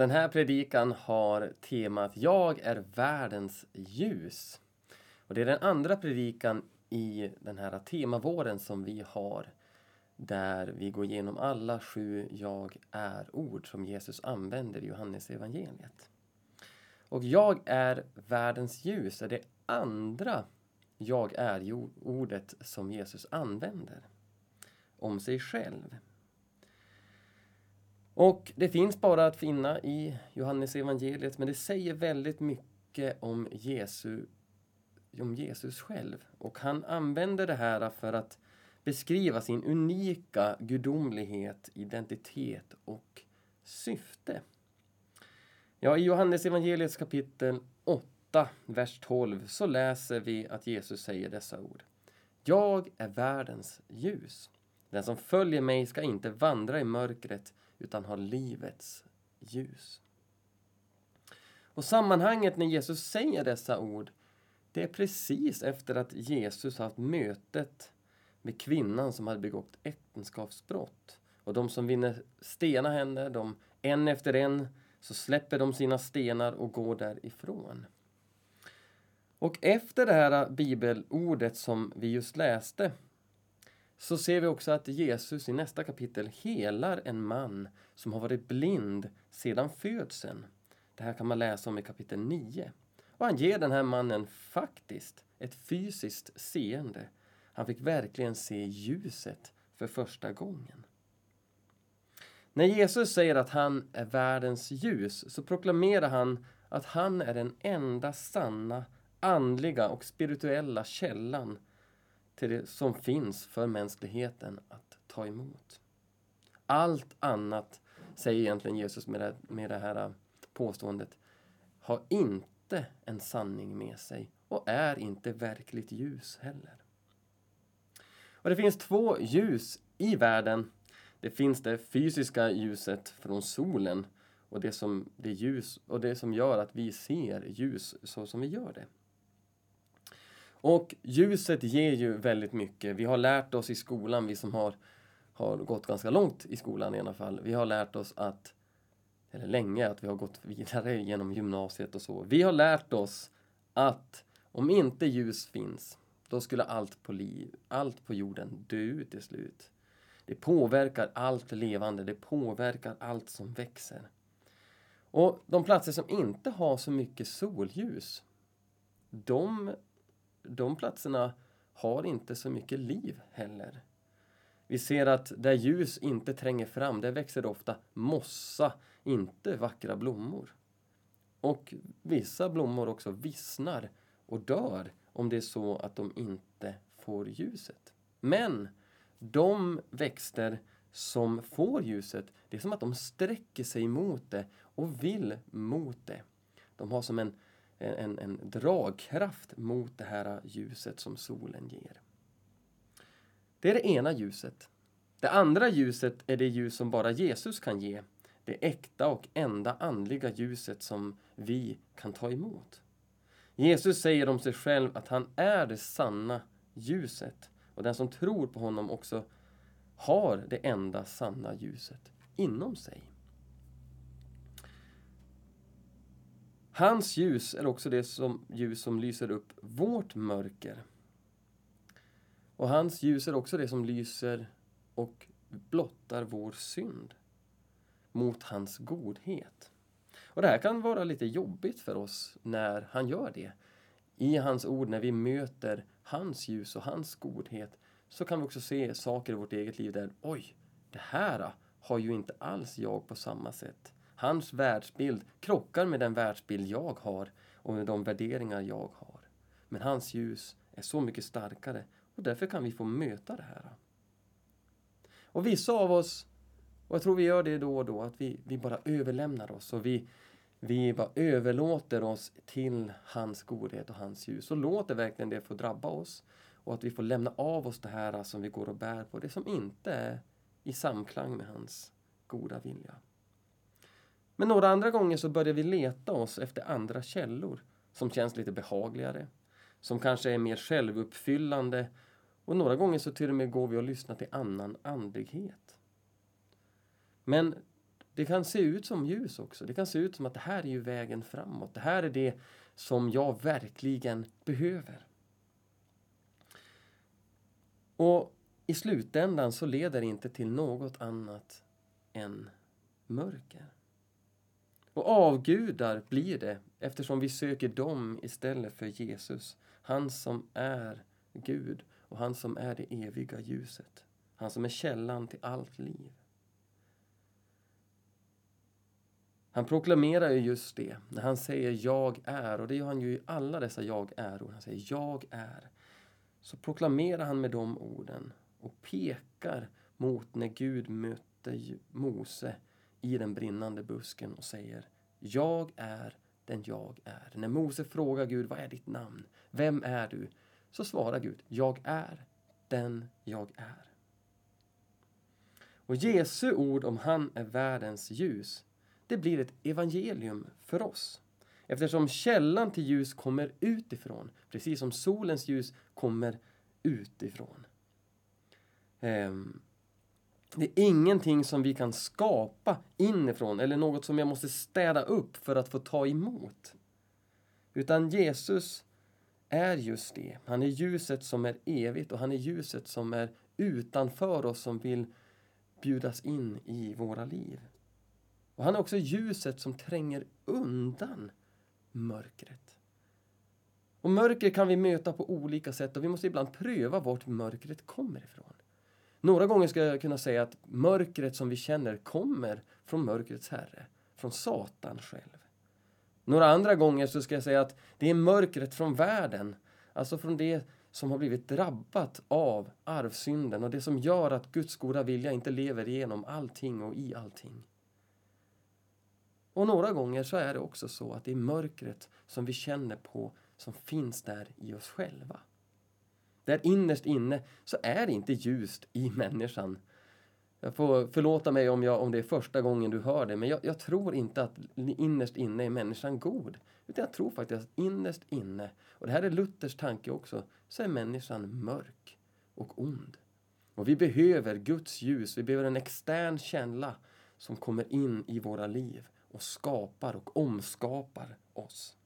Den här predikan har temat Jag är världens ljus. Och det är den andra predikan i den här temavåren som vi har där vi går igenom alla sju Jag är-ord som Jesus använder i Johannes evangeliet. Och Jag är världens ljus är det andra Jag är-ordet som Jesus använder om sig själv. Och det finns bara att finna i Johannes evangeliet men det säger väldigt mycket om, Jesu, om Jesus själv. Och han använder det här för att beskriva sin unika gudomlighet, identitet och syfte. Ja, i Johannes evangeliets kapitel 8, vers 12 så läser vi att Jesus säger dessa ord. Jag är världens ljus. Den som följer mig ska inte vandra i mörkret utan ha livets ljus. Och sammanhanget när Jesus säger dessa ord det är precis efter att Jesus haft mötet med kvinnan som hade begått äktenskapsbrott. Och de som vinner stena henne, de en efter en, så släpper de sina stenar och går därifrån. Och efter det här bibelordet som vi just läste så ser vi också att Jesus i nästa kapitel helar en man som har varit blind sedan födseln. Det här kan man läsa om i kapitel 9. Och han ger den här mannen faktiskt ett fysiskt seende. Han fick verkligen se ljuset för första gången. När Jesus säger att han är världens ljus så proklamerar han att han är den enda sanna andliga och spirituella källan till det som finns för mänskligheten att ta emot. Allt annat, säger egentligen Jesus med det, med det här äh, påståendet, har inte en sanning med sig och är inte verkligt ljus heller. Och Det finns två ljus i världen. Det finns det fysiska ljuset från solen och det som, det ljus, och det som gör att vi ser ljus så som vi gör det. Och ljuset ger ju väldigt mycket. Vi har lärt oss i skolan, vi som har, har gått ganska långt i skolan i alla fall. Vi har lärt oss att, eller länge, att vi har gått vidare genom gymnasiet och så. Vi har lärt oss att om inte ljus finns, då skulle allt på, liv, allt på jorden dö ut till slut. Det påverkar allt levande, det påverkar allt som växer. Och de platser som inte har så mycket solljus, de de platserna har inte så mycket liv heller. Vi ser att där ljus inte tränger fram, där växer det ofta mossa, inte vackra blommor. Och vissa blommor också vissnar och dör om det är så att de inte får ljuset. Men de växter som får ljuset, det är som att de sträcker sig mot det och vill mot det. De har som en en, en dragkraft mot det här ljuset som solen ger. Det är det ena ljuset. Det andra ljuset är det ljus som bara Jesus kan ge. Det äkta och enda andliga ljuset som vi kan ta emot. Jesus säger om sig själv att han är det sanna ljuset och den som tror på honom också har det enda sanna ljuset inom sig. Hans ljus är också det som, ljus som lyser upp vårt mörker. Och hans ljus är också det som lyser och blottar vår synd mot hans godhet. Och det här kan vara lite jobbigt för oss när han gör det. I hans ord, när vi möter hans ljus och hans godhet, så kan vi också se saker i vårt eget liv där, oj, det här ah, har ju inte alls jag på samma sätt. Hans världsbild krockar med den världsbild jag har och med de värderingar jag har. Men hans ljus är så mycket starkare och därför kan vi få möta det här. Och vissa av oss, och jag tror vi gör det då och då, att vi, vi bara överlämnar oss och vi, vi bara överlåter oss till hans godhet och hans ljus och låter verkligen det få drabba oss och att vi får lämna av oss det här som vi går och bär på, det som inte är i samklang med hans goda vilja. Men några andra gånger så börjar vi leta oss efter andra källor som känns lite behagligare, som kanske är mer självuppfyllande och några gånger så till och med går vi och lyssnar till annan andlighet. Men det kan se ut som ljus också. Det kan se ut som att det här är ju vägen framåt. Det här är det som jag verkligen behöver. Och i slutändan så leder det inte till något annat än mörker. Och avgudar blir det eftersom vi söker dem istället för Jesus. Han som är Gud och han som är det eviga ljuset. Han som är källan till allt liv. Han proklamerar ju just det när han säger jag är och det gör han ju i alla dessa jag är-ord. Han säger jag är. Så proklamerar han med de orden och pekar mot när Gud mötte Mose i den brinnande busken och säger Jag är den jag är. När Mose frågar Gud vad är ditt namn? Vem är du? Så svarar Gud Jag är den jag är. Och Jesu ord om han är världens ljus det blir ett evangelium för oss. Eftersom källan till ljus kommer utifrån, precis som solens ljus kommer utifrån. Ehm, det är ingenting som vi kan skapa inifrån eller något som jag måste städa upp för att få ta emot. Utan Jesus är just det. Han är ljuset som är evigt och han är ljuset som är utanför oss som vill bjudas in i våra liv. Och han är också ljuset som tränger undan mörkret. Och mörker kan vi möta på olika sätt och vi måste ibland pröva vart mörkret kommer ifrån. Några gånger ska jag kunna säga att mörkret som vi känner kommer från mörkrets herre, från Satan själv. Några andra gånger så ska jag säga att det är mörkret från världen, alltså från det som har blivit drabbat av arvsynden och det som gör att Guds goda vilja inte lever igenom allting och i allting. Och några gånger så är det också så att det är mörkret som vi känner på som finns där i oss själva. Där innerst inne så är det inte ljust i människan. Jag får förlåta mig om, jag, om det är första gången du hör det, men jag, jag tror inte att innerst inne är människan god. Utan jag tror faktiskt att innerst inne, och det här är Luthers tanke också, så är människan mörk och ond. Och vi behöver Guds ljus, vi behöver en extern källa som kommer in i våra liv och skapar och omskapar oss.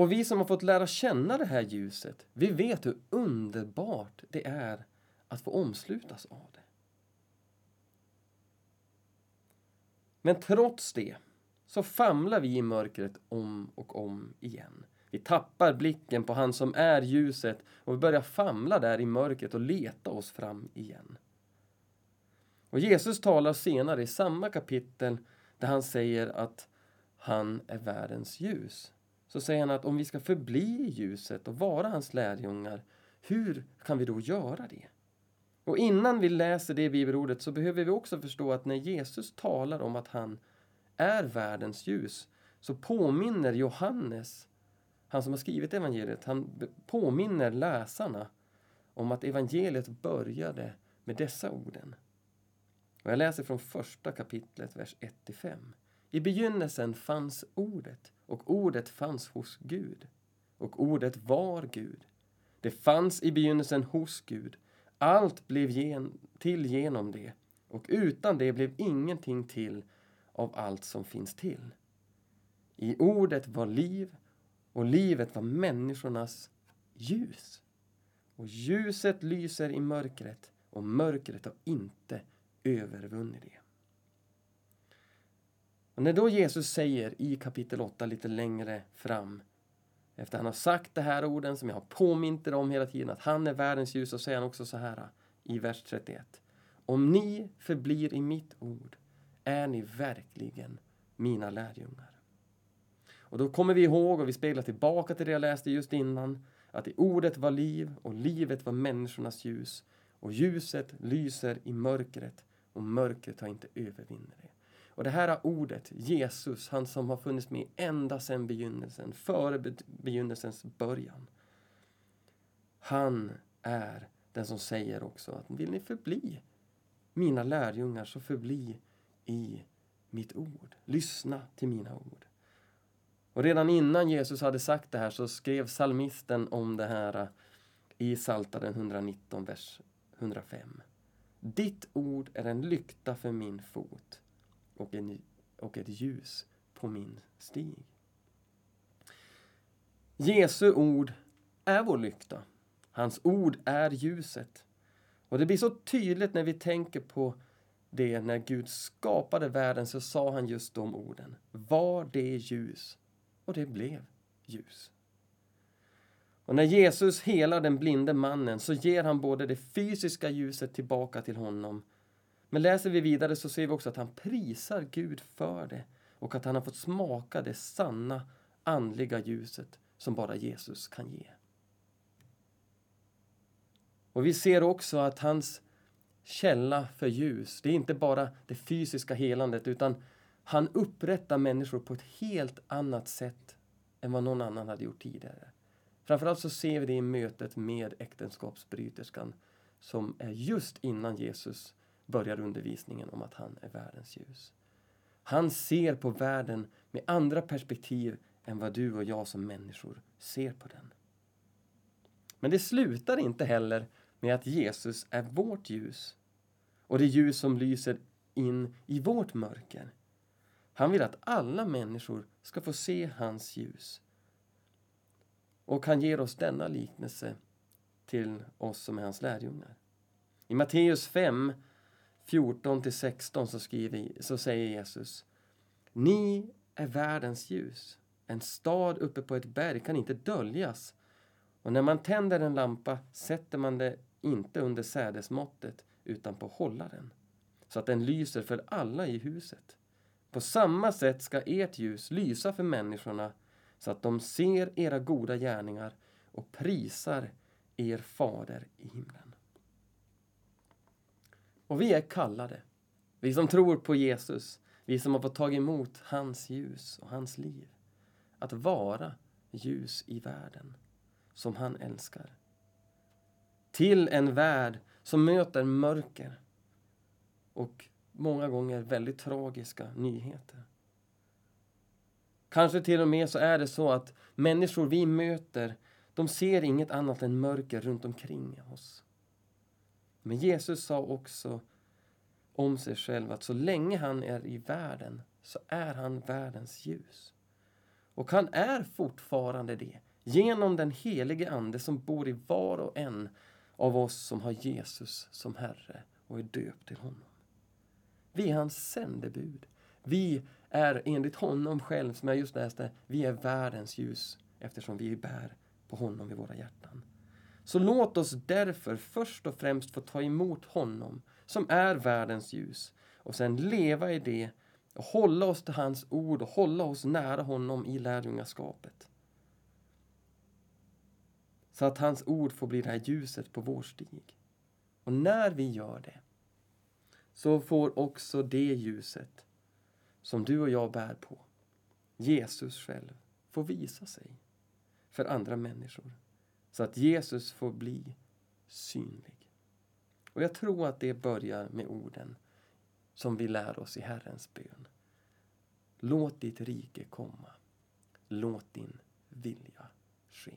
Och vi som har fått lära känna det här ljuset, vi vet hur underbart det är att få omslutas av det. Men trots det så famlar vi i mörkret om och om igen. Vi tappar blicken på han som är ljuset och vi börjar famla där i mörkret och leta oss fram igen. Och Jesus talar senare i samma kapitel där han säger att han är världens ljus. Så säger han att om vi ska förbli i ljuset och vara hans lärjungar, hur kan vi då göra det? Och innan vi läser det bibelordet så behöver vi också förstå att när Jesus talar om att han är världens ljus så påminner Johannes, han som har skrivit evangeliet, han påminner läsarna om att evangeliet började med dessa orden. Och jag läser från första kapitlet, vers 1-5. I begynnelsen fanns Ordet, och Ordet fanns hos Gud. Och Ordet var Gud. Det fanns i begynnelsen hos Gud. Allt blev gen till genom det, och utan det blev ingenting till av allt som finns till. I Ordet var liv, och livet var människornas ljus. Och ljuset lyser i mörkret, och mörkret har inte övervunnit det. Och när då Jesus säger i kapitel 8 lite längre fram efter han har sagt de här orden som jag har påmint er om hela tiden att han är världens ljus och säger han också så här i vers 31. Om ni förblir i mitt ord är ni verkligen mina lärjungar. Och då kommer vi ihåg och vi speglar tillbaka till det jag läste just innan att i ordet var liv och livet var människornas ljus och ljuset lyser i mörkret och mörkret har inte övervunnit det. Och det här ordet, Jesus, han som har funnits med ända sedan begynnelsen, före begynnelsens början. Han är den som säger också att vill ni förbli mina lärjungar så förbli i mitt ord. Lyssna till mina ord. Och redan innan Jesus hade sagt det här så skrev salmisten om det här i Saltaren 119, vers 105. Ditt ord är en lykta för min fot och, en, och ett ljus på min stig. Jesu ord är vår lykta. Hans ord är ljuset. Och det blir så tydligt när vi tänker på det när Gud skapade världen så sa han just de orden. Var det ljus? Och det blev ljus. Och när Jesus helar den blinde mannen så ger han både det fysiska ljuset tillbaka till honom. Men läser vi vidare så ser vi också att han prisar Gud för det och att han har fått smaka det sanna andliga ljuset som bara Jesus kan ge. Och vi ser också att hans källa för ljus, det är inte bara det fysiska helandet utan han upprättar människor på ett helt annat sätt än vad någon annan hade gjort tidigare. Framförallt så ser vi det i mötet med äktenskapsbryterskan som är just innan Jesus börjar undervisningen om att han är världens ljus. Han ser på världen med andra perspektiv än vad du och jag som människor ser på den. Men det slutar inte heller med att Jesus är vårt ljus och det ljus som lyser in i vårt mörker. Han vill att alla människor ska få se hans ljus. Och han ger oss denna liknelse till oss som är hans lärjungar. I Matteus 5, 14-16 så, så säger Jesus Ni är världens ljus. En stad uppe på ett berg kan inte döljas. Och när man tänder en lampa sätter man det inte under sädesmåttet utan på hållaren, så att den lyser för alla i huset. På samma sätt ska ert ljus lysa för människorna så att de ser era goda gärningar och prisar er fader i himlen. Och vi är kallade, vi som tror på Jesus, vi som har fått ta emot hans ljus och hans liv, att vara ljus i världen som han älskar. Till en värld som möter mörker och många gånger väldigt tragiska nyheter. Kanske till och med så är det så att människor vi möter, de ser inget annat än mörker runt omkring oss. Men Jesus sa också om sig själv att så länge han är i världen så är han världens ljus. Och han är fortfarande det genom den helige Ande som bor i var och en av oss som har Jesus som Herre och är döpt till honom. Vi är hans sändebud. Vi är enligt honom själv, som jag just läste, vi är världens ljus eftersom vi bär på honom i våra hjärtan. Så låt oss därför först och främst få ta emot honom som är världens ljus och sen leva i det och hålla oss till hans ord och hålla oss nära honom i lärjungaskapet. Så att hans ord får bli det här ljuset på vår stig. Och när vi gör det så får också det ljuset som du och jag bär på, Jesus själv, få visa sig för andra människor. Så att Jesus får bli synlig. Och jag tror att det börjar med orden som vi lär oss i Herrens bön. Låt ditt rike komma. Låt din vilja ske.